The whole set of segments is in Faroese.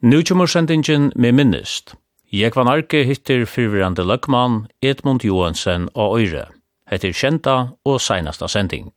Nu kommer sendingen med minnest. Jeg var Arke hittir fyrvirande løkman Edmund Johansen og Øyre. Hette kjenta og seinasta sending.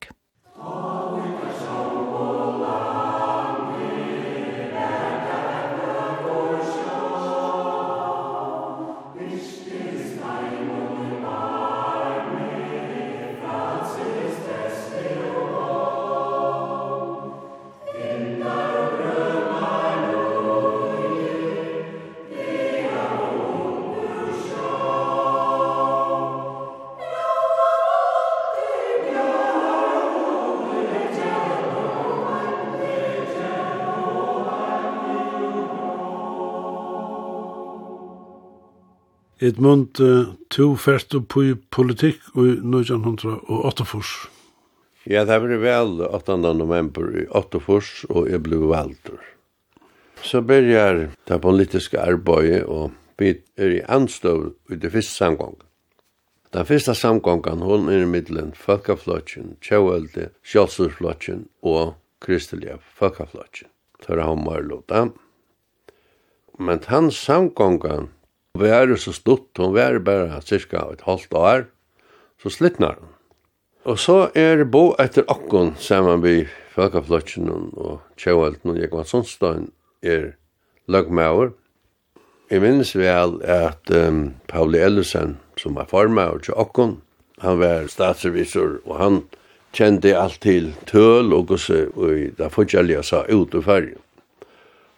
Edmund, to fyrst opp i politikk i 1908 1948. Ja, det var vel 8. november i 48, og jeg ble valgt. Så begynner det politiske arbeidet, og vi er i anstøv i det første samgången. Den første samgången, hun er i middelen Folkeflotjen, Kjøvelde, Kjølsutflotjen og Kristelige Folkeflotjen. Tørre Hammarlota. Men hans samgången, Og vi er så stutt, hun er bare cirka et halvt år, så slittnar hun. Og så er bo etter akkon saman vi Falkaflotjen og Tjauhelten og Jekvann Sundstein er lagmauer. Jeg minnes vel at um, Pauli Ellesen, som var formauer til akkon, han var statsrevisor og han kjente alt til tøl og gosse og da fortjellige sa ut og fargen.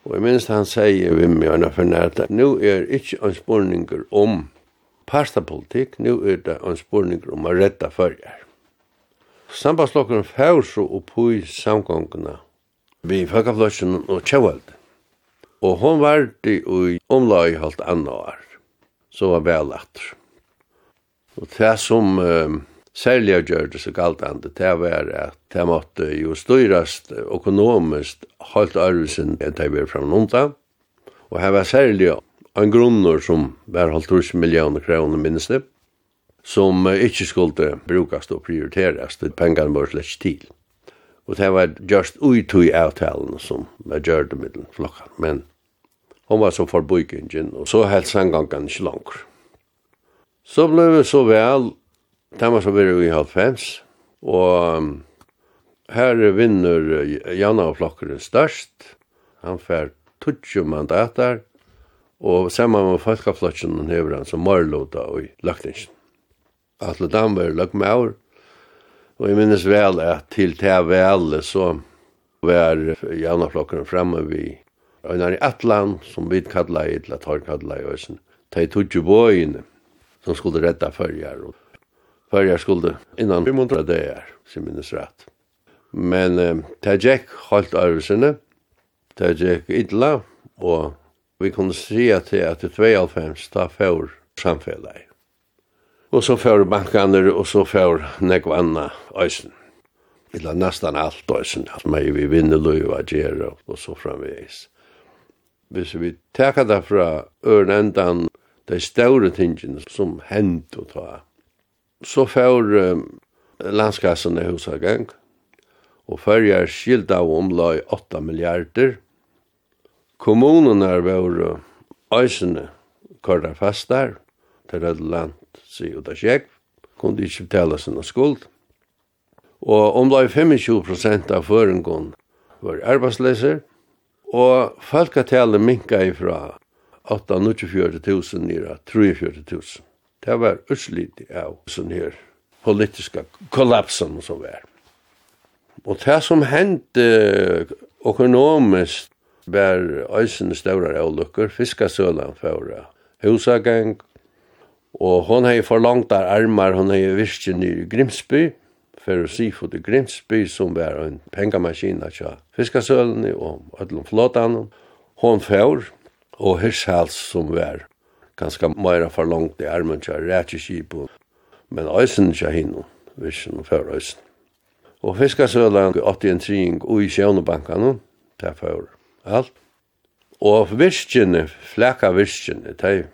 Og jeg minns han sier vi med henne for nært at nå er ikke en spurninger om pastapolitikk, nå er det en spurninger om å redda følger. Sambandslokken fjør så opp i samgångene vi Folkefløsjen og Kjøvald. Og hon var det i omlag i halvt annet år, så var vel atter. Og det som... Uh, særlig gjør det så galdande, det var at det måtte jo styrast økonomisk holdt arvesen enn det var framnånda, og her var særlig en grunner som var holdt 1000 millioner kroner minst det, som ikke skulle brukast og prioriteras, det pengene var slett til. Og det var just uitui avtalen som var gjørte middelen flokkan, men hon var så forbyggen, og så helst sangangan ikke langt. Så ble vi så vel Det var så vi i halvfems, og her vinner Janna og Flokkeren størst. Han fær 20 mandater, og sammen med Falkaflotjen hever han som Marlota og Løkningsen. Atle Damberg løk med år, og jeg minnes vel at til til vel så var Janna Flokkeren fremme vi Einar i Atlan, som vi kallar i, eller tar kallar i, og sånn, de tog jo bøyene som skulle redda fyrir og för jag skulle innan 500 dager, som minns rätt. Men eh, det gick holdt øvelsene, det gick illa og vi kunde se at det är två av fem da för samfället. Og så för bankarna og så för nekvanna anna. Illa nästan allt ösen. sen att vi vinner löva ger och så framvis. Hvis vi tar det fra ørnendan, de store tingene som hendt å ta, så får um, landskassen i husagang, og fyrjar skilt av omlag 8 milliarder. Kommunen er vår øysene korda fastar, til rød land, sier det sjekk, kunne ikke betale sin skuld. Og omlag 25% av føringen var arbeidsleser, og folketallet minka ifra 8-24 000 nere, 43 000. Det var utslid av sånn her politiska kollapsen som var. Og det som hendte økonomisk var øysene større avlukker, fiskasølen for husagang, og hon hei forlangt der armar, hon hei virkjen i Grimsby, for å si for det Grimsby som var en pengamaskin av fiskasølen og ødlom flåtan. Hon fjør og hirshals som var ganska meira for langt i armen til rætje men øysen ikke hinno, hvis hun før øysen. Og fiskasølan 81 og i sjøvnebankene, det for alt. Og virkene, fleka virkene, de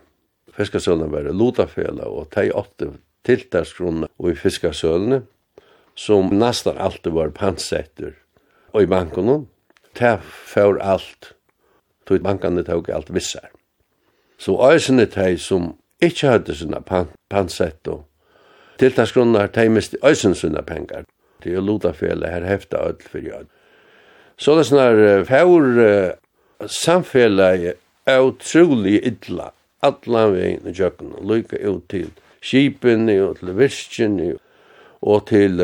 fiskasølan var lotafela, og de åtte tiltaksgrunna og i fiskasølene, som nesten alltid var pantsetter og i bankene, det for alt, tog bankene tog alt vissar. Så eisene teg som ikkje hadde sånne pan pansett og tiltaksgrunnar teg tei miste eisen sina pengar. Det er lodafele her hefta öll fyrir jød. Så det snar fjord samfele er utrolig illa, allan vegin i jökna lykka ut til kipen og til virskin og til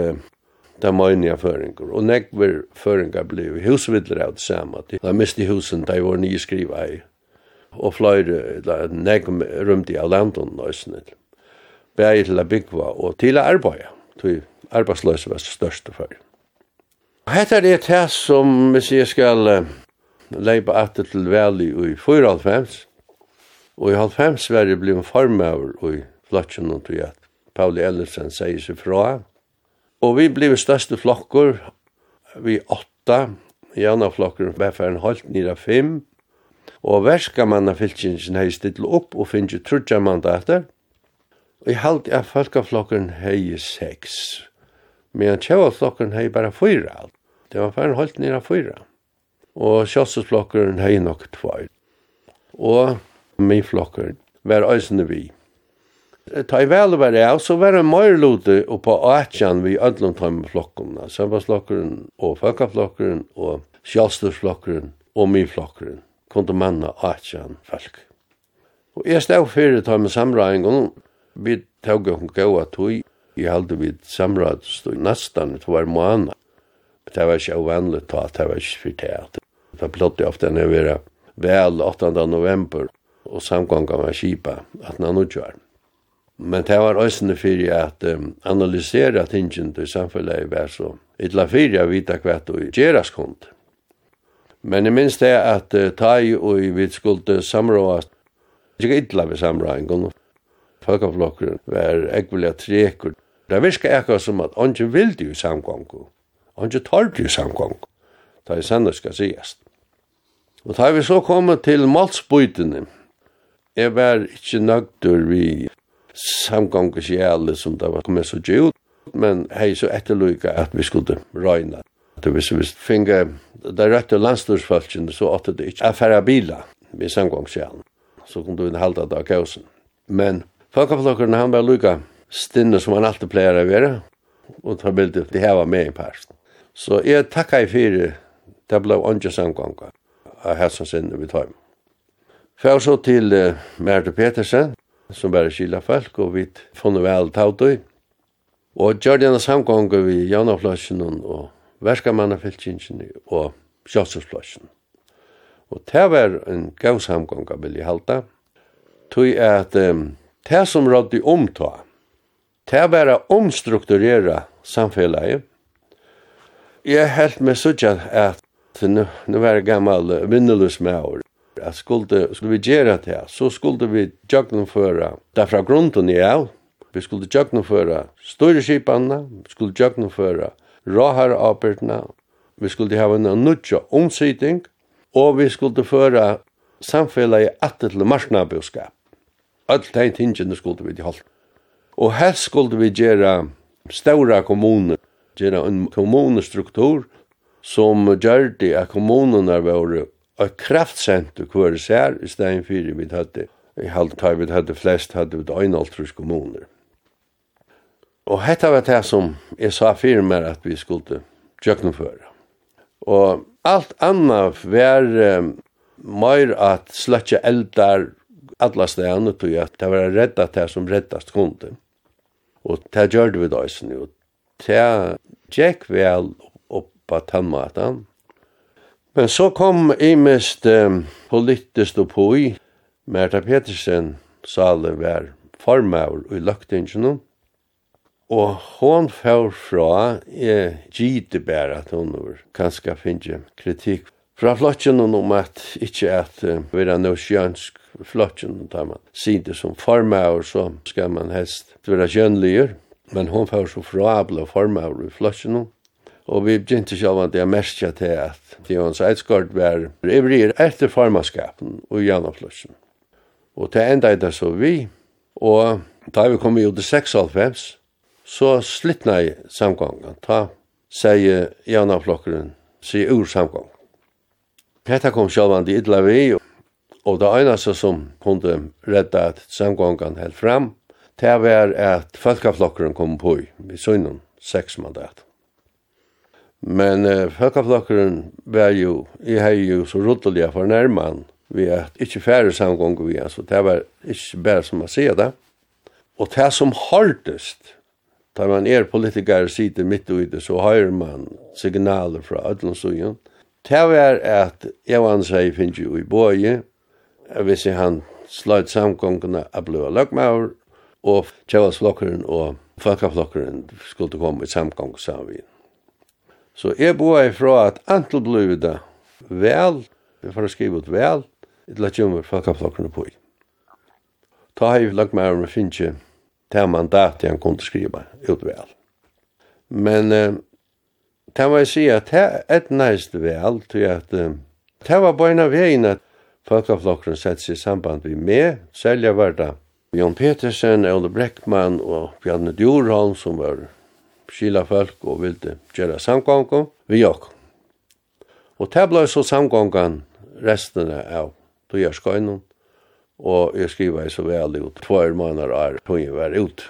det møyniga føringar. Og nekver føringar blei husvidler av det samme, de miste husen, de var nyskriva i og fløyre, eller negum rymdi av landun nøysene, bæg til a byggva og til a arbeida, til arbeidsløse var største fyrir. Hetta er det som, hvis jeg skal leipa atter til veli i 94, og i 95 var jeg blivin formøver i flotjen og tog at Pauli Ellersen sier seg fra, og vi blivin største flokkur, vi åtta, Janna flokkur var færen holdt nira fem, og verkamannafylkingen hei stillet opp og finnje trudja mandater, og i halde av folkeflokken hei seks, medan tjavaflokken hei bara fyra alt. Det var færre holdt nira fyra. Og sjåsesflokken hei nok tvær. Og min flokken var æsne vi. Ta i vel var det, så var det mer lute og på ætjan vi ødlom tøyme flokkene, sømbasflokken og folkeflokken og sjåsesflokken og min flokken kunde manna atjan folk. Og jeg stod fyrir ta med samræðingun, vi tog okkur góa tui, jeg halde vi samræðst og nestan et var måna. Det var ikke uvanlig ta, det var ikke fyrt det. Det blått jeg ofte når vel 8. november, og samgånga var kipa, at nan utgjør. Men det var òsne fyrir at um, analysera tingene til samfunnet var så. Ytla fyrir a vita hva du gjeras kund. Men jeg minns det at uh, Tai og vi skulle samråa, ikke ytla vi samråa en gang, Folkaflokker var ekvelia trekur. Det virka ekka som at ongen vildi i samgångu, ongen tordi i samgångu, det er sannet skal sigast. Og da vi så kom til malsbøytene, jeg var ikke nøgdur vi samgångu sjæle som det var kommet så gjort, men hei så etterløyga at vi skulle røyna at hvis vi finge det rette landstorsfalskene, så åtte det ikke affæra biler ved samgångssjælen. Så kom vi inn halda det av kausen. Men folkeflokkeren, han var lukka stinne som han alltid pleier å være, og tar bildet til heva med i parsten. Så jeg takka i fire, det ble åndje samgånga av hæsson sinne vi tar. Før så til uh, Merte Petersen, som bare kyla folk, og vi funnet vel tautøy. Og gjør denne samgånga vi Janaflasjen og verskamannafeltingene og sjálfsfløsjen. Og det var en gav samgång av vilje halda, tog at um, det som rådde omta, det var å omstrukturera samfellet. Jeg helt med sånn at nu, nu var gammal vinnelus med år. At skulle, skulle vi gjøre det så skulle vi jøgnumføre derfra grunden i av. Vi skulle jøgnumføre større skipene, vi skulle jøgnumføre råhar arbeidene, vi skulle hava en nødja omsiding, og vi skulle føra samfellet i atter til marsnabuskap. Alt de tingene skulle vi til holdt. Og helst skulle vi gjøre ståra kommuner, gjøre en kommunestruktur som gjør det at kommunene var et kraftsenter hver sær i stedet for vi hadde. I halvt har vi hadde flest hadde vi øynaltrus kommuner. Og hetta var det som jeg sa fyrir meg at vi skulle tjøknumføre. Og alt anna var um, meir at sløtja eldar alla stegane tog at det var redda det som reddast kunde. Og det gjør vi da isen jo. Det gikk vel opp av tannmaten. Men så kom imest um, politisk og poi. Merta Petersen sale var formaur i løktingene. Og Og hon fær fra, er gite bare at hon var kanskje finne kritikk fra flokken om at ikkje at uh, vi er nøsjansk flokken, da man sier det som formaur, så skal man helst være kjønnliger, men hon fær så fra ble formaur i flokken, og vi begynte selv at jeg merkja til at Tions Eidsgård var ivrig etter formaskapen og gjennom flokken. Og til enda er det så vi, og da vi kom ut i 96, så slittna i samgången. Ta, sier jaunaflokkeren, sier ur samgången. Hetta kom sjálvandi illa vi, og det einaste som kunde redda at samgången held fram, det var at folkeflokkeren kom på i, i søgnen, seks mandat. Men uh, folkeflokkeren var jo, jeg hei jo så roddelig for nærmann, vi at ikkje færre samgång vi, altså det var ikkje bare som å si det. Og det som hardest Da man er politikere sitter midt i det, så hører man signaler fra Ødlandsøyen. Det var at jeg var sier finnes jo i båje, hvis jeg han sløyt samgångene av blå løgmaur, og kjævasflokkeren og folkeflokkeren skulle komme i samgång sammen. Så jeg bor ifra at antel blod det vel, vi får skrive ut vel, til at kjømmer folkeflokkeren på. Ta hei løgmauren finnes jo det mandat han kunde skriva ut väl. Men eh, det var jag säga att det är näst väl till att eh, det var bara en vägen att Folkaflokkeren sett seg i samband med meg, selja var det Jon Petersen, Ole Breckmann og Bjarne Djurholm som var skila folk og ville gjøre samgången vi jokk. Og det ble så samgången resten av Tøyerskøynen Og jeg skriver så vel ut. Tvær måneder er tog jeg var ut.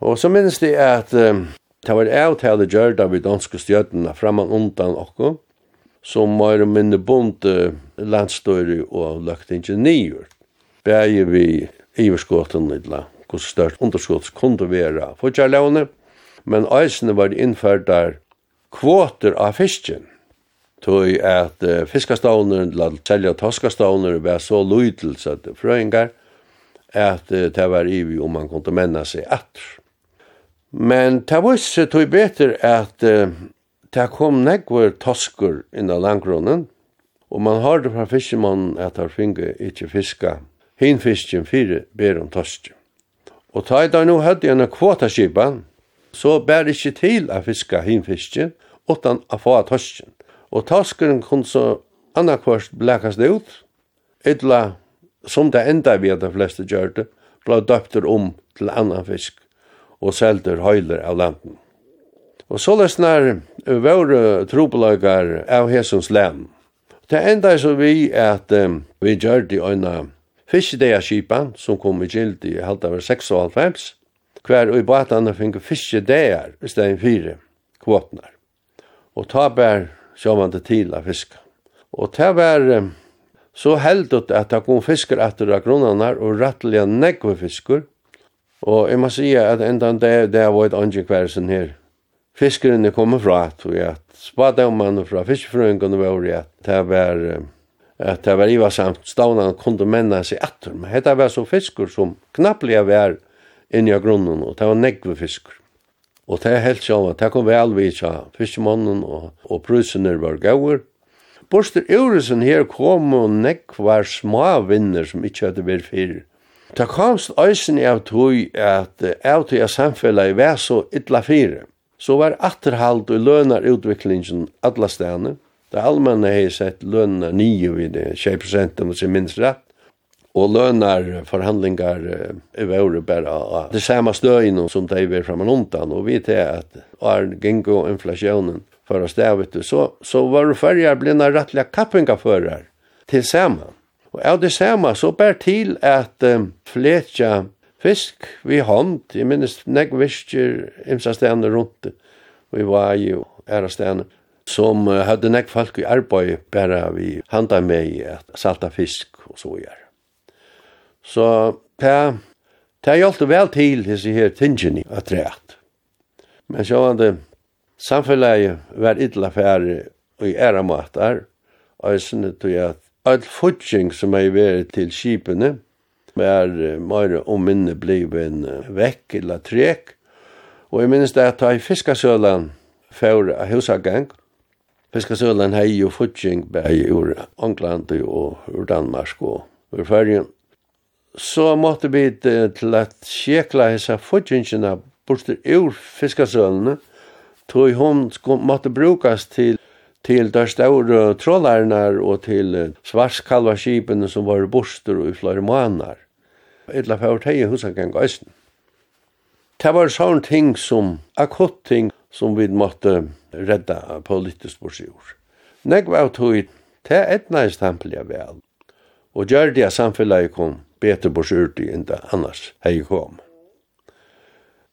Og så minnes det at um, det var jeg til det avtale gjørda vi danske stjøtene framan undan okko, som var minne bunt uh, landstøyre og lagt ikke nyer. Begge vi iverskåten idla, hvor størst underskått kunne være fortsatt men eisene var innført der kvoter av fisken tog at uh, fiskastavner, la selja toskastavner, var så lydels at frøyngar, at uh, det var ivi om man kunne menna seg atter. Men det var ikke tog beter at uh, det kom negver toskur inna langgrunnen, og man har det fra fiskemannen at han finge ikkje fiska hin fisken fire ber om tosk. Og ta i dag nå hadde jeg en kvotaskipa, så bær ikkje til a fiska hin fisken, utan a få tosken. Og taskeren kunne så annarkvart blekast ut, etla som det enda vi hadde fleste gjørte, det, ble døpter om til annan fisk og selter høyler av landen. Og så løsner våre trobelager av Hesons land. Det enda så vi at um, vi gjør det øyne fiskedeaskipa som kom i gild i halvt av 96, hver og i batene finner fiskedeia i stedet fire kvotner. Og ta bær sjåvande til av fisk. Og det var så heldet at det kom fisker etter av grunnene og rettelig negve fisker. Og jeg må si at enda det, det var et andre kversen her. Fiskeren er kommet fra at vi at spadomene fra fiskefrøyngene var i at det var at det var iva samt stavnan kunde menna seg atter. Men det var så fiskur som knapplega var inni av grunnen, og det var negve fisker. Og det er helt sjåan, det kom vel vi tja fiskemannen og, og prusene var gauur. Borster Euresen her kom og nekvar små vinner som ikkje hadde vært fyrir. Det komst eisen av tog at av tog av samfellet var så ytla fyrir. Så var atterhald og lønar utviklingen alla stedene. Det allmänna har sett lønna nio vid 20 prosent om det minst rett og lønar forhandlingar i våre bare. av det samme støyen som de er framan undan, og vi til at er gengo inflasjonen for oss der, vet så, så var det færger blina rettelig kappingafører til samme. Og av det samme så bær til at um, fletja fisk vi hånd, jeg minnes nek visker imsa stene rundt, vi var jo æra stene, som uh, hadde nek folk i arbeid bare vi handa med at salta fisk og så gjør. Så det Det hjelpte vel til disse her tingene at rett. Men sjående, samfunnet var ytla færre og i æra matar, og sånn tog at all futching som jeg vært til skipene, var mer og minne bliven vekk eller trek, og jeg minnes det at jeg fiskasølan før av husagang, fiskasølan har jo futsing bare i England og ur Danmark og ur Førjen, så måtte vi til at sjekla hessa fudgjengjena borster ur fiskasølene, tog hun måtte brukas til til der store trålarnar og til svarskalvarskipene som var borster og i flere måneder. Etla fyrir tegi husangang gøysen. Det var sånne ting som akutt ting som vi måtte redda politisk borsjord. Negv av tog, det etna tempel jeg vel, og gjør det samfunnet kom betur på syrti enn det annars hei kom.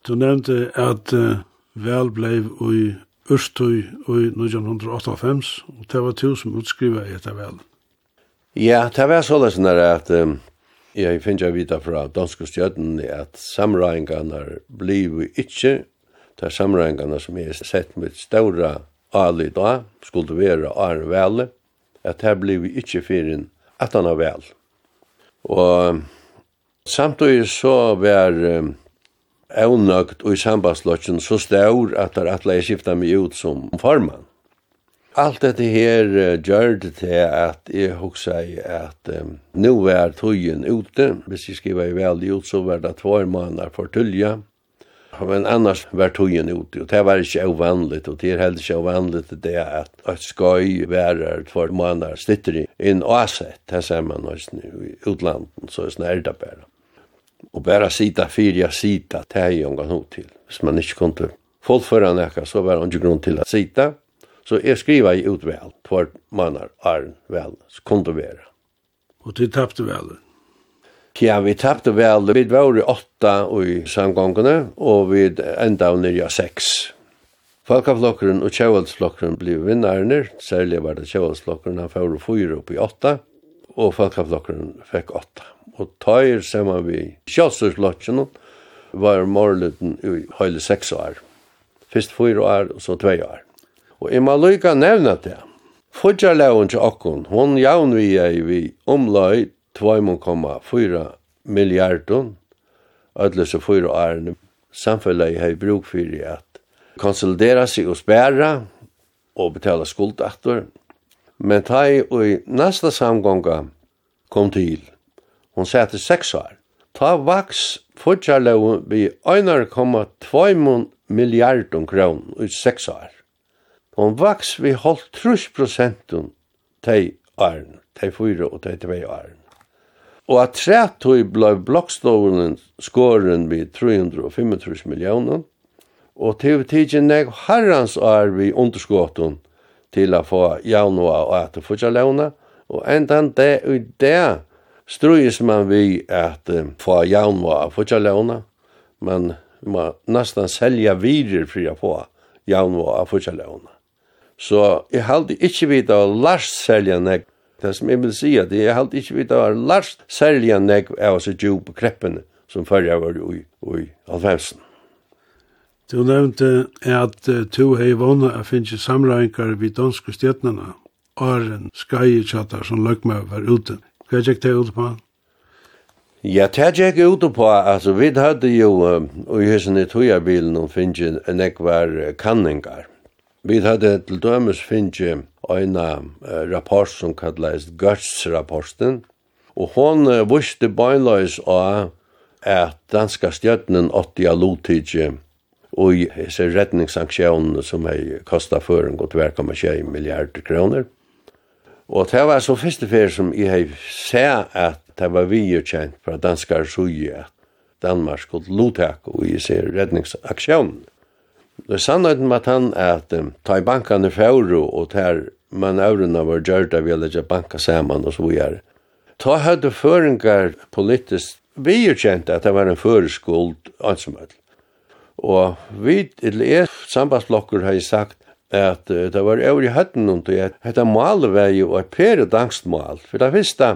Du nevnte at uh, vel blei i Ørstøy i 1958, og det var to som utskriva etter vel. Ja, det var såleis nær at um, jeg finner jeg vita fra danske stjøtten at samrøyngene blir ikkje, det er samrøyngene som er sett med ståra ali da, skulle være ar vel, at det blir vi ikke fyrin at han er vel. Og samtidig så var avnøgt og i sambandslotjen så stor at der atle jeg skifta meg ut som formann. Alt dette her gjør det til at jeg hoksa i at um, nå er tøyen ute. Hvis jeg skriver i veldig ut så var det tvær måneder for tølja men annars var tøyen ute, og det var ikke ovanligt, og det er heller ikke ovanligt det at et skøy værer for måneder slitter inn åsett, det ser man i utlanden, så er det bare. Og bara sida fyrja sida, det er jo engang til, hvis man inte kunne fullføre nekka, så var det ikke grunn til at sida, så jeg skriva i utvel, två måneder er vel, så kunne vara och Og det tappte velen? Ja, vi tappte vel. Vi var i åtta i samgångene, og vi enda av nirja seks. Falkaflokkeren og kjøvaldsflokkeren ble vinnerne, særlig var det kjøvaldsflokkeren, han får fyra opp i åtta, og Falkaflokkeren fikk åtta. Og tøyer sammen vi kjøvaldsflokkeren var morleten i høyde seks år. Fyrst fyra år, og så tvei år. Og jeg må lykke nevne det. Fudjarleven til okkon, hon javn vi er vi omløy 2,4 milliardun, ödlös og fyra årene, samfunnet har bruk for at konsolidera seg og spæra og betala skuldaktor. Men ta i og næsta samgånga kom til. Hon sette seks år. Ta vaks fortjallau vi 1,2 milliardun kron ut seks år. Hon vaks vi holdt trus prosentun tei åren, tei fyra og tei tvei åren. Og at trætøy blei blokkstovunen skåren vi 335 millioner, og til tidsin nek herrans er vi underskåten til a få jaunua og at futja og endan det og det strøyes man vi at få januar og futja men man må nesten selja virer for å få jaunua og futja. Så jeg halde ikkje vidt å lars selja nek Det som jeg vil si, at jeg halte ikke vidt av last særlig enn jeg av oss jo på kreppene som førre var i, i alfemsen. Du nevnte at to hei vana er finnje samreinkar vid danske stjetnene, Aren Skajitjatar som løgmøy var ute. Hva gikk det ute på? Ja, det gikk ute på, altså vi hadde jo, og i høysen i tojabilen og finnes en ekvar kanningar. Vi hadde til dømes finnje eina rapport som kallast Guts-rapporten, og hon vuste beinleis av at danska stjøtnen åtti av lotidje og i hese redningssanksjonene som hei godt verk om 20 milliarder kroner. Og det var så første fyrir som jeg har sett at det var vi jo kjent fra danskar suje at Danmark skulle lottak og i ser redningssanksjonene. Det er sannheten med han er at um, ta i bankene fjord og ter manøvrene var gjørt av å legge banka sammen og så gjør. Ta hadde føringar politisk vi er kjent at det var en føreskuld ansmøll. Og vi, eller jeg, sambandsblokker har sagt at uh, det var over i høtten og det at dette malet var jo et peredangstmal. For det visste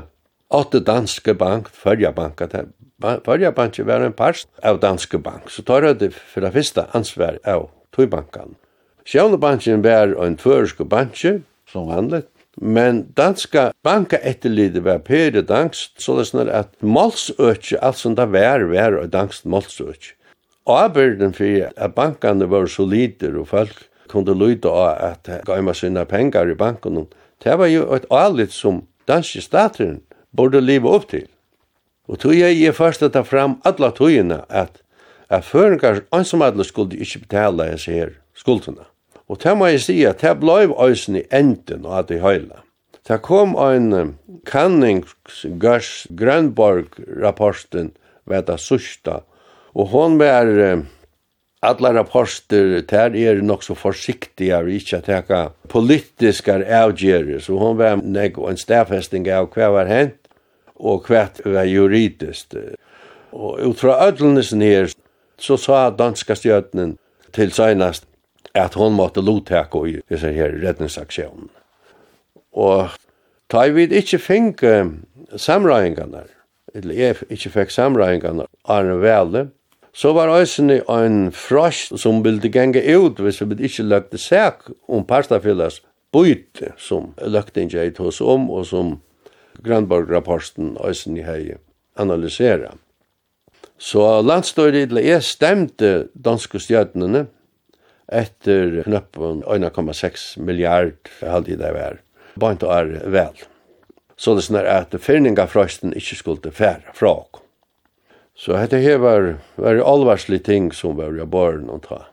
åtte danske bank, Førja banka, Førja Bank var en parst av danske bank, så tar det for det første ansvar av tøybankan. Sjøvnebanken var en føreske banki, som vanlig, men danska banka etterlide var Per dansk, så det er at målsøkje, alt som det var, var og dansk målsøkje. Avbyrden for at bankene var solider og folk kunde lyda av at gaima sina pengar i banken, det var jo et alit som danske stateren borde leva upp til. Og tog jeg er først ta fram alla togene at at føringar ansamadler skulle ikke betala hans her skuldene. Og det må jeg si at det blei øysen i enden og at det høyla. Det kom en kanningsgørs Grønborg-rapporten ved det sørste, og hon var alla rapporter där är nog så försiktiga vi inte att ta politiska avgörelser så hon var nek en stävfästing av kvar var hänt og hvert var juridiskt. Og ut fra ødlenes ned, så sa danska stjøtnen til senast at hon måtte lottake i disse her redningsaksjonen. Og ta vi ikke fink samræðingarnar, eller jeg ikke fikk samræðingarnar, en Velle, så var òsene en frost som ville genge ut hvis vi ikke løgte seg om pastafyllas bøyte som løgte ikke hos om og som Grandborg-rapporten Øysen i Høye analysera. Så landstøyret jeg stemte danske stjøtnene etter knøppen 1,6 milliard halvtid det var. Bant er vel. Så det er at fyrninga frøsten ikke skulle fære fra oss. Så dette her var, var alvarslige ting som var jeg barn å ta.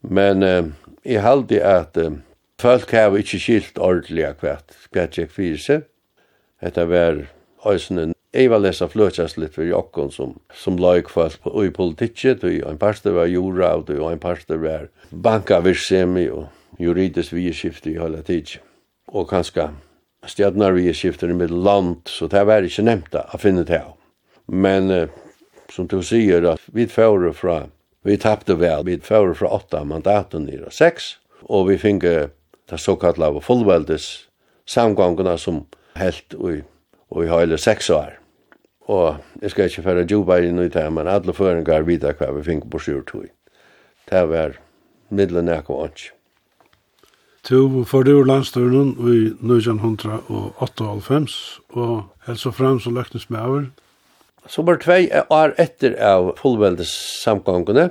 Men eh, jeg halde at eh, folk har ikke skilt ordentlig hva jeg fikk fyrir seg Hetta var eisne Eva lesa fløtjast litt for jokken som, som laik fast på, i politikket, og en parste var jorda, og en parste var banka virsemi og juridisk vieskifte i hele tidsje. Og kanskje stjadnar vieskifte i middel land, så det var ikke nemta å finne det av. Men eh, som du sier, at vi fære fra, vi tappte vel, vi fære fra åtta mandaten i seks, og vi finge det såkallade fullveldes samgångene som helt i, i hele seks år. Og jeg skal ikke føre jobba inn i det, men alle føringer videre hva vi fikk på sju tog. Det var middelen jeg kom ikke. Du får du landstøren i 1998, og helst og frem så løknes med over. Så var tvei år etter av fullveldes samgångene,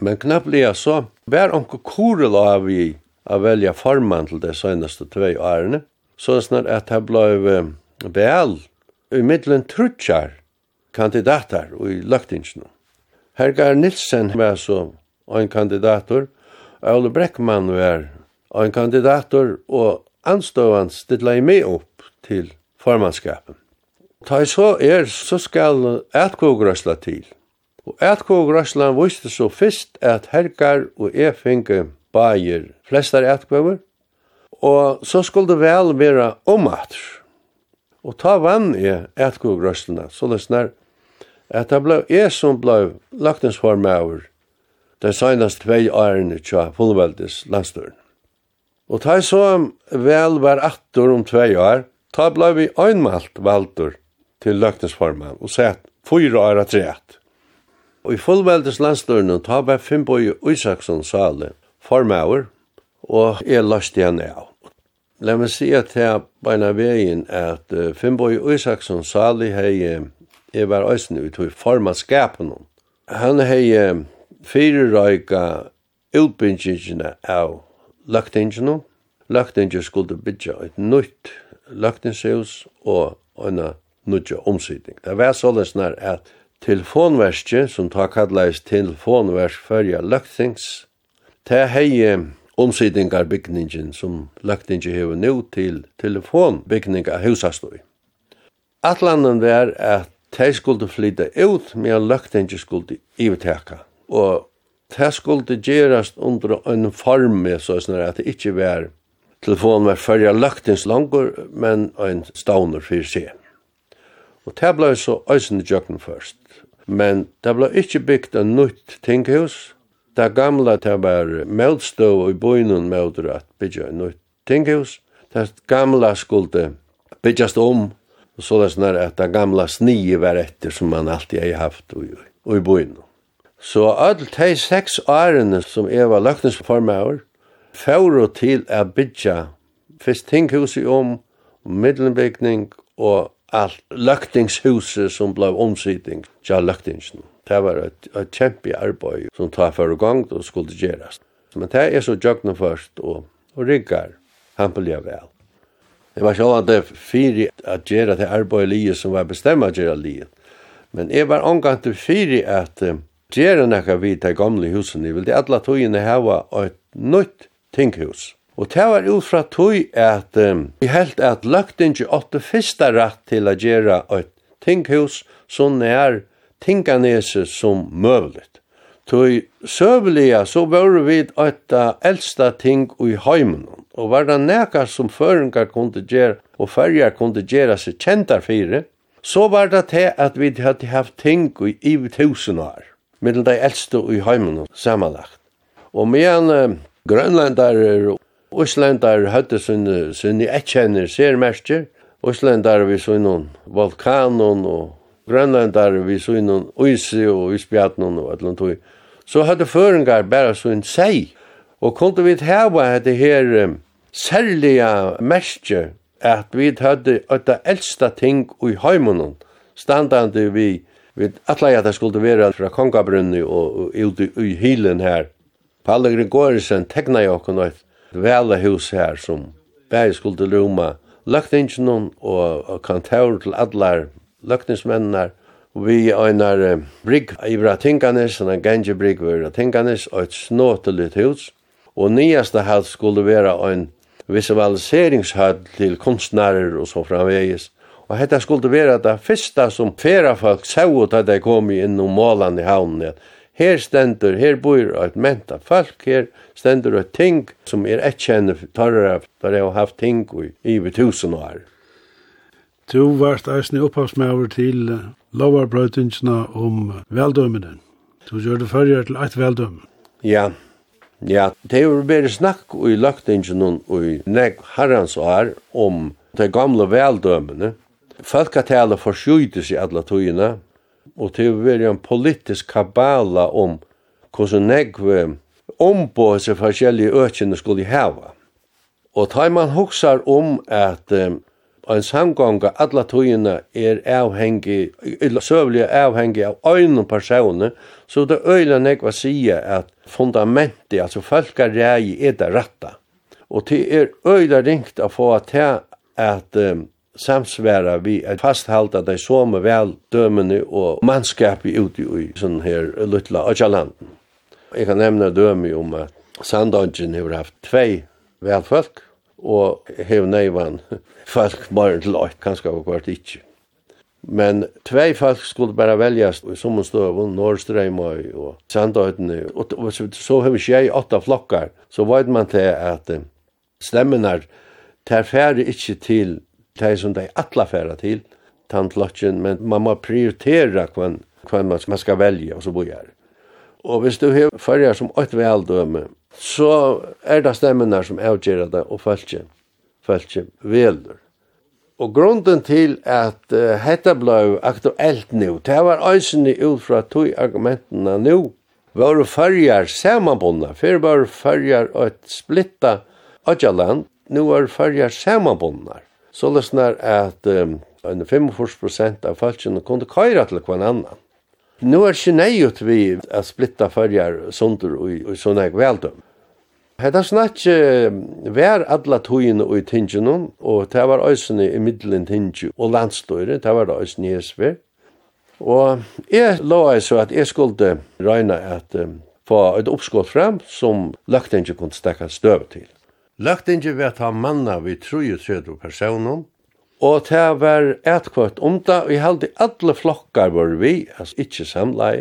men knapplig så var onke korel av vi å velge formann til de seneste tvei årene så snar at det blev vel i middelen trutjar kandidater i løgtingsnå. Hergar Nilsen var så en kandidator, Ole Breckmann var en kandidator, og anstående stilla i meg opp til formannskapen. Ta i så er, så skal etkogrøsla til. Og etkogrøsla viste så fyrst at Hergar og jeg finge bager flestar etkvøver, Og så skulle det vel være omatter. Og ta vann i etgogrøstene, så løsner at det ble jeg som ble laktingsformaver de seneste tvei årene tja fullveldes landstøren. Og ta så vel var attor om tvei år, ta ble vi øynmalt valdur til løktingsformen og sett fyra år at rett. Og i fullveldes landstøren ta ble Finnbøy Isakson sale formauer, og jeg løst igjen av. La meg si at her beina veien at uh, Finnboi Øysaksson salig hei, jeg var øysen ut i form av skapen. Han hei fyrirøyga utbyggingene av løktingene. Løktingene skulle bygge et nytt løktingshus og en nødja omsidning. Det var således nær at telefonverskje som tar kallais telefonversk førja løktings, det hei omsidingarbygningin som løgtingi hefur nu til telefonbygninga husastøy. Atlanen var at de skulle flytta ut, medan løgtingi skulle iveteka. Og det skulle gerast under en form, så sånn at det ikke var telefon var fyrja løgtings langur, men en stauner fyrir seg. Og det blei så øysene jøkken først. Men det blei ikke bygd en nytt tinghus, Det gamla det var motstå i bøynen mot at bygge en nytt tinghus. Det gamla skulle bygges om, og så det sånn at det gamla snige var etter som man alltid har haft i i bøynen. Så alle de seks årene som jeg var løkningsformer, fører til å byggja fyrst tinghuset om, middelbygning og alt løktingshuset som blei omsidning til løktingshuset. Det var et, et kjempe arbeid som tar for gang og skulle gjøres. Men det er så jøgnet først og, og rigger han på livet vel. Det var så att det fire at gjøre det arbeid livet som var bestemmet å gjøre livet. Men jeg var omgang til fire at uh, gjøre noe vi til gamle husene. Jeg ville alle togene hava et nytt tinghus. Og det var ut fra tog at um, vi helt at løgten ikke åtte første rett til å gjøre et tinghus så nær Tinganese som møvligt. Tøy søvelige så var vi et eldsta ting i heimen, og var det nekar som føringar kunde gjere og fyrjar kunde gjere seg kjentar fire, så var det til at vi hadde haft ting i ivi tusen år, middel de eldste i heimen samanlagt. Og medan uh, grønlandar og Íslandar høyde sinne, sinne etkjenner sermersker, Íslandar vi så noen vulkanon og grønlandar vi så innan uisi og uisbjatnun og allan tog, så hadde føringar bare så en seg, og kunne vi hava hette her um, særlige merskje at vi hadde ötta eldsta ting i heimunnen, standande vi, vi atla at det skulle være fra Kongabrunni og, ut i hylen her. Palle Gregorisen tegna jo okkur noe vela hus her som bæg skulle luma løgtingene og, og kantor til allar løgningsmennene vi einar uh, brygg i Vratinganes, en gange brygg i Vratinganes, og et snåtelig hus. Og nyaste hatt skulle være en visualiseringshøll til kunstnærer og så framvegis. Og dette skulle være det første som færa folk så ut at de kom inn og målan i havnen. Her stendur, her bor et menta folk, her stendur et ting som er etkjenne tarra, der jeg har haft ting i, i tusen år. Du varst eisne opphavsmæver til lovarbrøytingsna om veldømmene. Du gjør det førre til eit veldømme. Ja, ja. Det er jo bare snakk i løgtingene og i nek herrens år om de gamle veldømmene. Folketale forskyter i alle tøyene, og det er bare en politisk kabala om hvordan nekve ombå seg forskjellige økene skulle heva. Og tar man hoksar om at um, en samgånga alla tøyina er avhengi, eller søvlig avhengi av øynene personer, så det øyla nekva sige at fundamentet, altså folkarrei, er det ratta. Og det er øyla ringt å få til at um, samsværa vi at fasthalda de som vel dømene og mannskapi ute i sånn her luttla Øtjalanden. Jeg kan nevne dømi om at Sandongen har haft tvei velfolk, og hev neivan folk bare til åkt, kanskje av hvert ikkje. Men tvei folk skulle bara veljast i som støvun, og Sandøytene, og så hev tjei åtta flokkar, så veit man til at stemmenar tar færre ikkje til de som de atla færre til, tandlokken, men man må prioritera kvann, kvann man, skal velja og så bojar. Og hvis du har fyrir som ått veldøme, så er det stemmenar som avgjør det, og følger følger velder. Og grunden til at uh, dette ble aktuelt nå, det var øysene ut fra to argumentene nå, var farger samanbundna, før var farger et splitta Adjaland, nå var farger samanbundna. Så løsner at um, 45% av falskene kunne køyre til hver annan. Nå er ikke nøyut vi at splitta farger sunder og, og sånne jeg. Hetta snakki vær alla tøyna og tingjunum og ta var øysni i middelen tingju og landstøyre, ta var det eisini hesver. Og eg loa så at eg skulle reyna at um, få et oppskål fram som løgtinget kunne stekka støv til. Løgtinget vær ta manna vi 33 personer, og ta var etkvart omta, og i halde alle flokkar var vi, altså ikkje samlai,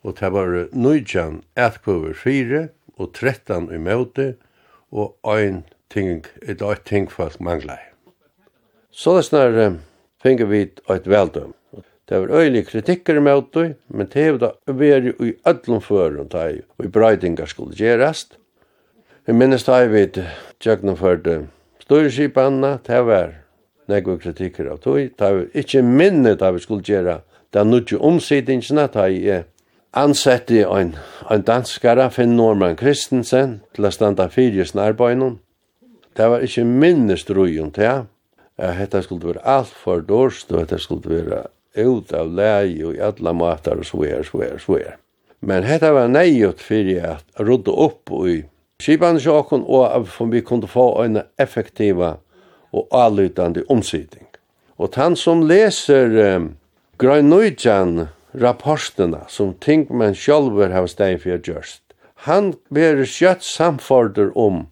og ta var nøyjan etkvart fire, og 13 i møte, og ein ting, et eitt ting folk mangla. Så det snar finner vi eit veldum. Det var øylig kritikker i møte, men det var da veri i öllum førum da og i breidingar skulle gjerast. Jeg minnes da vi tjøkna førte styrskipanna, det var negve kritikker av tog, det var ikkje minne da vi skulle gjera det er nudje omsidingina, det ansette ein, ein danskara, Finn Norman Kristensen, til å standa fyrir arbeidnum. Det var ikkje minnest rujun til, at hetta skulle vera alt for dårst, og hetta skulle være ut av lei og i alla matar og svær, svær, svær. Men hetta var neiut fyrir at rudda upp i skipan sjokken og at vi kunde få en effektiva og avlytande omsiding. Og han som leser um, Grønøytjan rapporterna som tingmenn sjálfur hava steg fyrir gjørst. Han ber kjøtt samforder om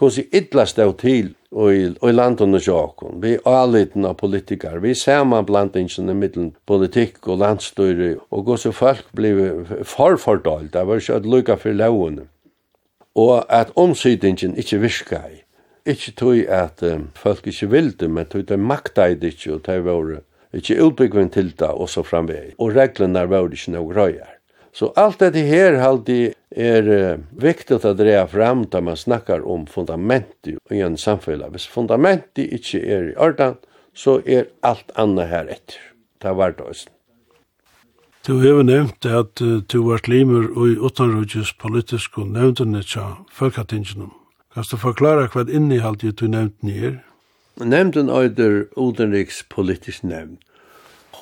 hvordan illa stod til og i landene sjåkon. Vi er aliten av politikar. Vi ser man blant ingen i middelen politikk og landstyre og hvordan folk blir forfordalt. Det var ikke at lukka for lovene. Og at omsidingen ikke virka i. Ikke tog at um, folk ikke vilde, men tog det makta i det ikke og det var ikke utbyggvinn til det, og så framvei. Og reglene var ikke noe røyer. Så alt dette her alltid er uh, viktig å dreie fram da man snakkar om fundamentet i en samfunn. Hvis fundamentet ikke er i orden, så er alt annet her etter. Det er hverdagen. Du har nevnt at uh, du var limer i utanrødgjus politisk og nevntene tja folketingene. Kan du forklare hva innehalt du nevnt nye er? Nemnden eider utenrikspolitisk nemnd.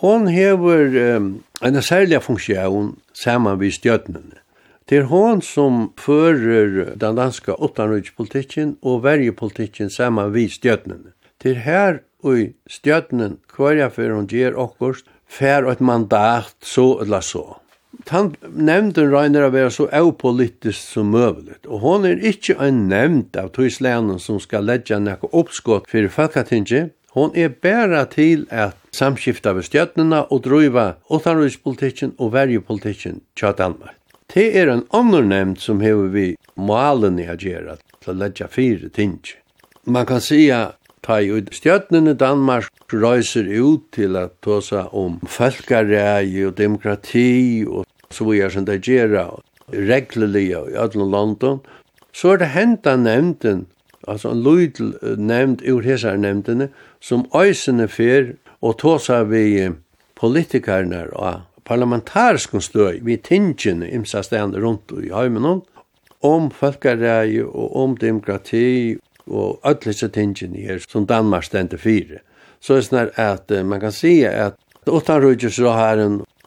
Hon hever um, en særlig funksjon saman vi stjøtnene. Det er hon som fører den danske utenrikspolitikken og verjepolitikken saman vi stjøtnene. Det er her og stjøtnen hver jeg fyrir hun gjør okkurst, fer et mandat så eller så han nevnte Reiner å være så aupolitisk som møvelig. Og hon er ikke en nevnt av tøyslenen som skal legge noe oppskott for folketinget. Hon er bæra til at samskifta ved stjøtnena og drøyva utanrikspolitikken og verjepolitikken tja Danmark. Det er en annen nevnt som hever vi malen i agera til å legge fire ting. Man kan sija ta i stjøtnene Danmark reiser ut til at ta seg om folkareie og demokrati og så vi er som det gjør reglelige i alle London, så er det henta nevnden, altså en lydel nevnt ur hessar nevntene, som øysene fer og tåsa vi politikarna og parlamentarisk støy vi tingene imsa stedene rundt i heimenom, om folkareie og om demokrati og öllese tingene her som Danmark stendte fire. Så er det sånn at man kan si at Utan rujus har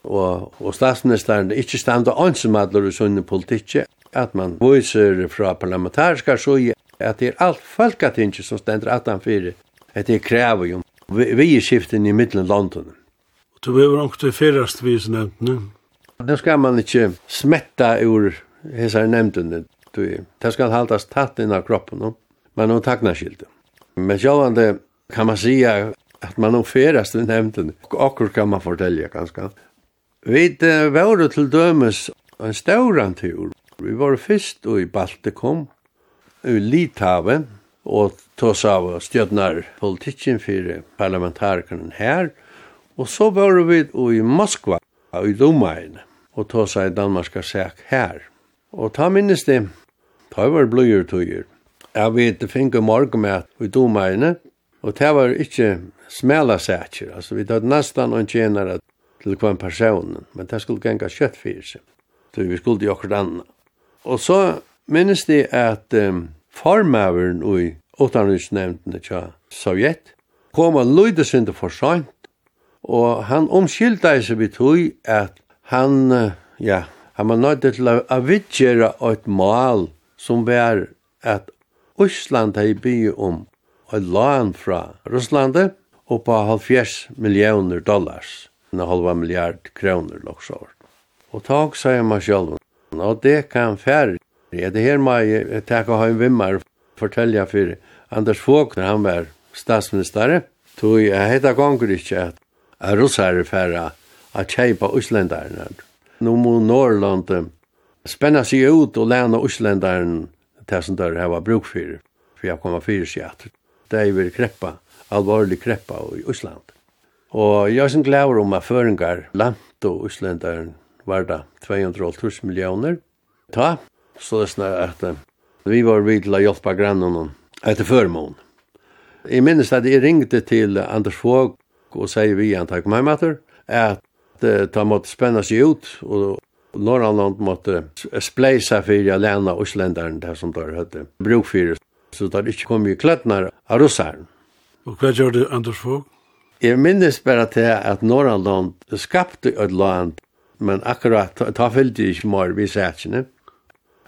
og, og statsministeren ikke standa ansemadler i sunne politikk, at man viser fra parlamentariska suje at det er alt folketinget som stender 18-4, at det er krever jo vi er skiften i middelen London. Og du behøver nok til fyrast vi som nevnt, ne? Skal man ikke smetta ur hessar nevntene, det skal haltas tatt inn av kroppen, no? men no takna skilden. Men sjåvande kan man sija at man nå fyrast vi nevntene, og akkur kan man fortelja ganske. Vi var til dømes en stauran tur. Vi var fyrst i Baltikum, i Litauen, og tås av stjødnar politikken for parlamentarikeren her. Og så var vi i Moskva, i Domain, og tås av danmarska sæk her. Og ta minnes det, ta var bløyer tøyer. Jeg vet, det finner morgenmæt i Domain, og det var ikke smela sækjer. Altså, vi tatt nesten og tjener at til kvann personen, men det skulle genga kjøtt fyrir seg, så vi skulle gjøre okkur anna. Og så minnes de at um, formaveren i utanriksnevndene tja Sovjet kom og løyde sin for sent, og han omskylda seg vi tog at han, ja, han var nøyde til å vidgjera et mal som var at Ísland hei bygge om og lan fra Russlande og på halvfjers millioner dollars. 1,5 miljard kroner loksår. Og tak jeg meg selv, og det kan færre. Ja, det her må jeg takke ha en vimmer fortelle for Anders Fogh når han var statsminister, tog jeg heta ganger ikke at russare færre å kjøpe Øslendarene. Nå må Norrland spenne seg ut og lene Øslendaren til som der hava bruk for, for jeg kommer fyrir seg at det er kreppa, alvorlig kreppa i Øsland. Og jeg er som glæver om at føringar langt og Íslandaren var da 200 millioner. Ta, så det snar at vi var vid til å hjelpe grannen etter førmån. Jeg minnes at jeg ringte til Anders Fogg og sier vi han takk meg mater at ta måtte spenna seg ut og Norrland måtte spleisa fyrir alena Íslandaren der som der høyde bruk fyrir så der ikke kom i kløttene av russaren. Og hva gjør det Anders Fogg? Jeg minnes bare til at Norrland skapte et land, men akkurat ta fyllte ikke mer vi sætsene.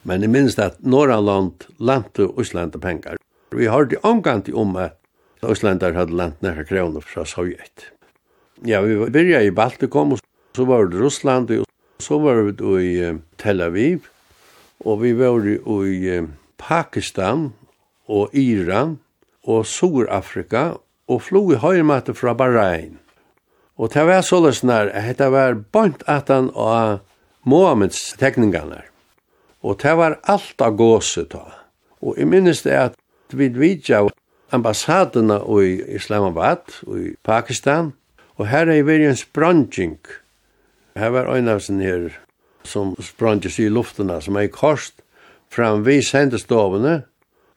Men jeg minnes at Norrland lante Øsland penger. Vi har det omgant om at Øslander hadde lant nekka kroner fra Sovjet. Ja, vi byrja i Baltikum, og så var det Russland, og så var vi i Tel Aviv, og vi var i Pakistan og Iran og Sur-Afrika og flo i høyrmatte fra Bahrain. Og det var således nær, at det var bant at han av Mohammeds tekningene. Og det var alt av gåse ta. Og jeg minnes det at vi vidja ambassadene i Islamabad og i Pakistan, og her er vi en spranging. Her var en av sånne her som spranges i luftene, som er i fram vi sendestovene,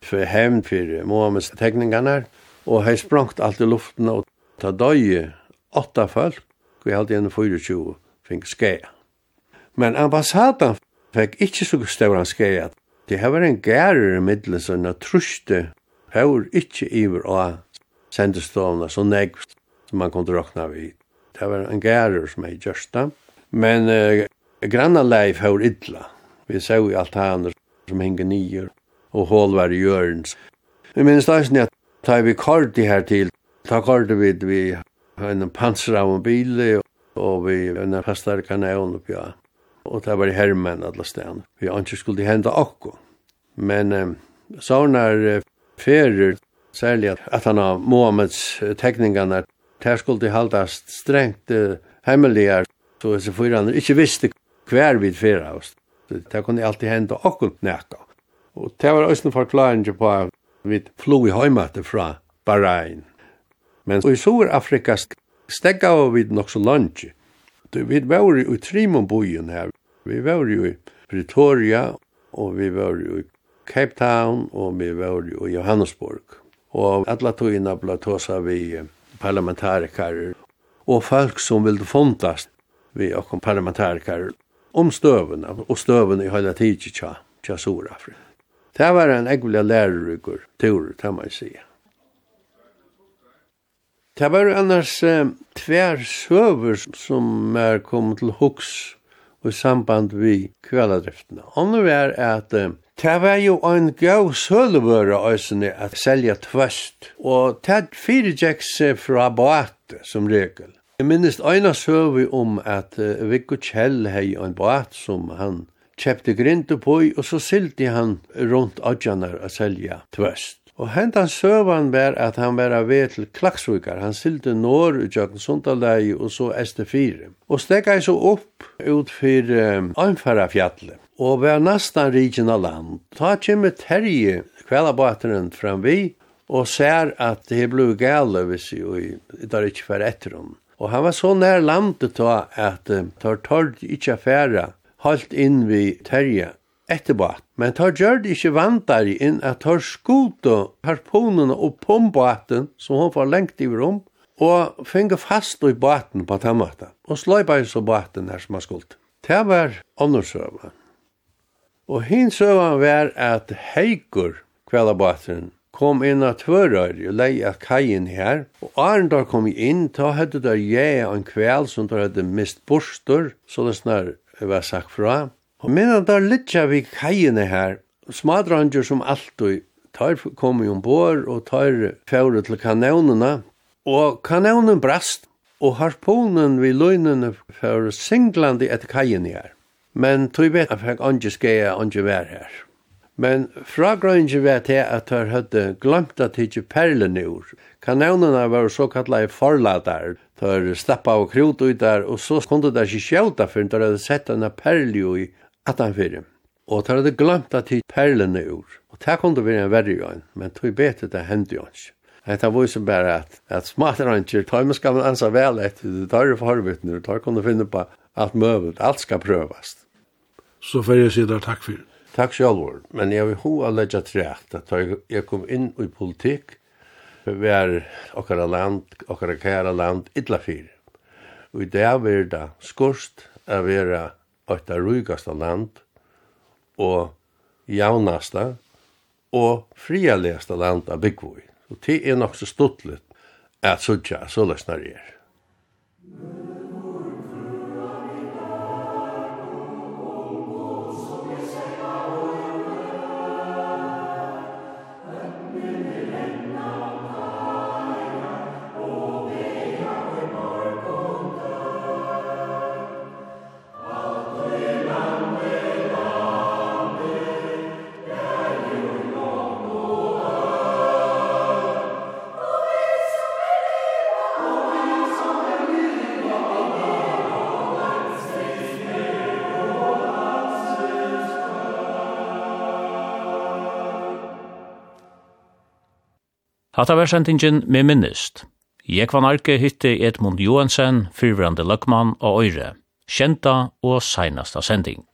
for hevn for Mohammeds tekningene, og hei sprangt alt i luften og ta døye åtta folk, og jeg hadde en 24 fink skæa. Men ambassaden fikk ikkje så støvran skæa. Det her var en gærer i middelen som jeg truste hår ikkje iver av sendestovna så negv som man kunne råkna vid. Det var en gærer som jeg gjørsta. Men uh, granna leif hår idla. Vi så i alt haner som hinge nyer og hål var i hjørns. Vi minnes da at Ta vi kort i her til, ta kort vi vi en panser av en bil og vi en pastar kanon oppi ja. Og det var hermen alla stan. Vi anker skulle henda akko. Men eh, sånar ferer, særlig at han har Mohammeds tekningarna, der skulle haldast strengt hemmeligar, så disse fyran ikkje visste hver vid fyra oss. Det kunne alltid henda akko nekka. Og det var også en forklaring på Vi flo i heimate fra Bahrain. Men i Sur-Afrika stegga vi nok så langt. Vi var i Trimon-bojen her. Vi var i Pretoria, og vi var i Cape Town, og vi var i Johannesburg. Og alla togina tåsa vi parlamentarikarer, og folk som ville fondast vi og parlamentarikarer om støvene og støvene i hele tiden tja, tja Sur-Afrika. Det var en egvelig lærerikur tur, det man si. Det var annars eh, tver søver som er kommet til hoks i samband vi kvaladriftene. Andre er at eh, det var jo en gau sølvøra øysene at selja tvøst, og det fyrirgjekk seg fra båte som regel. Jeg minnes øyna søvi om at eh, Viggo Kjell hei en båt som han kjøpte grint på, og så sylte han rundt odjanar å selja tvøst. Og hentan søvan var at han var av ved til Klaksvikar. Han sylte norr ut jøkken Sundalegi og så ST4. Og stekka så opp ut fyrir um, Anfarafjallet og var nastan av land. Ta kjemme terje kvellabateren framvi og ser at det ble gale hvis jeg tar ikke fer etter hon. Og han var så nær landet da at tar torg ikkje affæra holdt inn vi terje etterpå. Men tar gjør det ikke vantar inn at tar skuto harponene og pombåten som hun får lengt i rom, og finge fast i baten på tammata, og sløy bare så baten her som har skuldt. Det var åndersøven. Og hins søvan var at heikur kveldabåten kom inn av tvørøyr og lei av kajen her, og Arendar kom inn, ta høyde der jeg en kveld som der hadde mist borster, så det snar var sagt fra. Og medan der litja vi kajene her, smadranger som alltid, tar kom i ombord og tar fjore til kanonene, og kanonen brast, og harponen vi løgnene for singlande etter kajene her. Men tog vet at jeg ikke skal jeg ikke være her. Men fra grønge vet jeg at jeg hadde glemt at jeg ikke perlene i ord. Kanonene var så kallade forladar, tar stappa og krot ut der, og så kunne det ikke skjøta, for de hadde sett denne perlio i atanfyrir. Og de hadde glemt at de perlene ur. Og det kunne være en verre jo men tog bete det hendte jo ikke. Det Hetta vísir bare at at smaterantjer, tar man skal ansa vel etter, det tar tørre forvitnur, tar kunne finne på alt møvet, alt skal prøvast. Så får jeg si der takk for Takk sjálvur, men jeg vil ho hoa leggja trætt at jeg kom inn i politikk, vi er okkara land, okkara kæra land, illa fyrir. Og i dag er det skorst a vera okkara rugasta land og jaunasta og frialegasta land av byggvoi. Og det er nok så stuttlet at sutja så løsnar er. Hatta versendingen med minnist. var Arke hitti Edmund Johansen, fyrvrande løkman og øyre, kjenta og seinasta sending.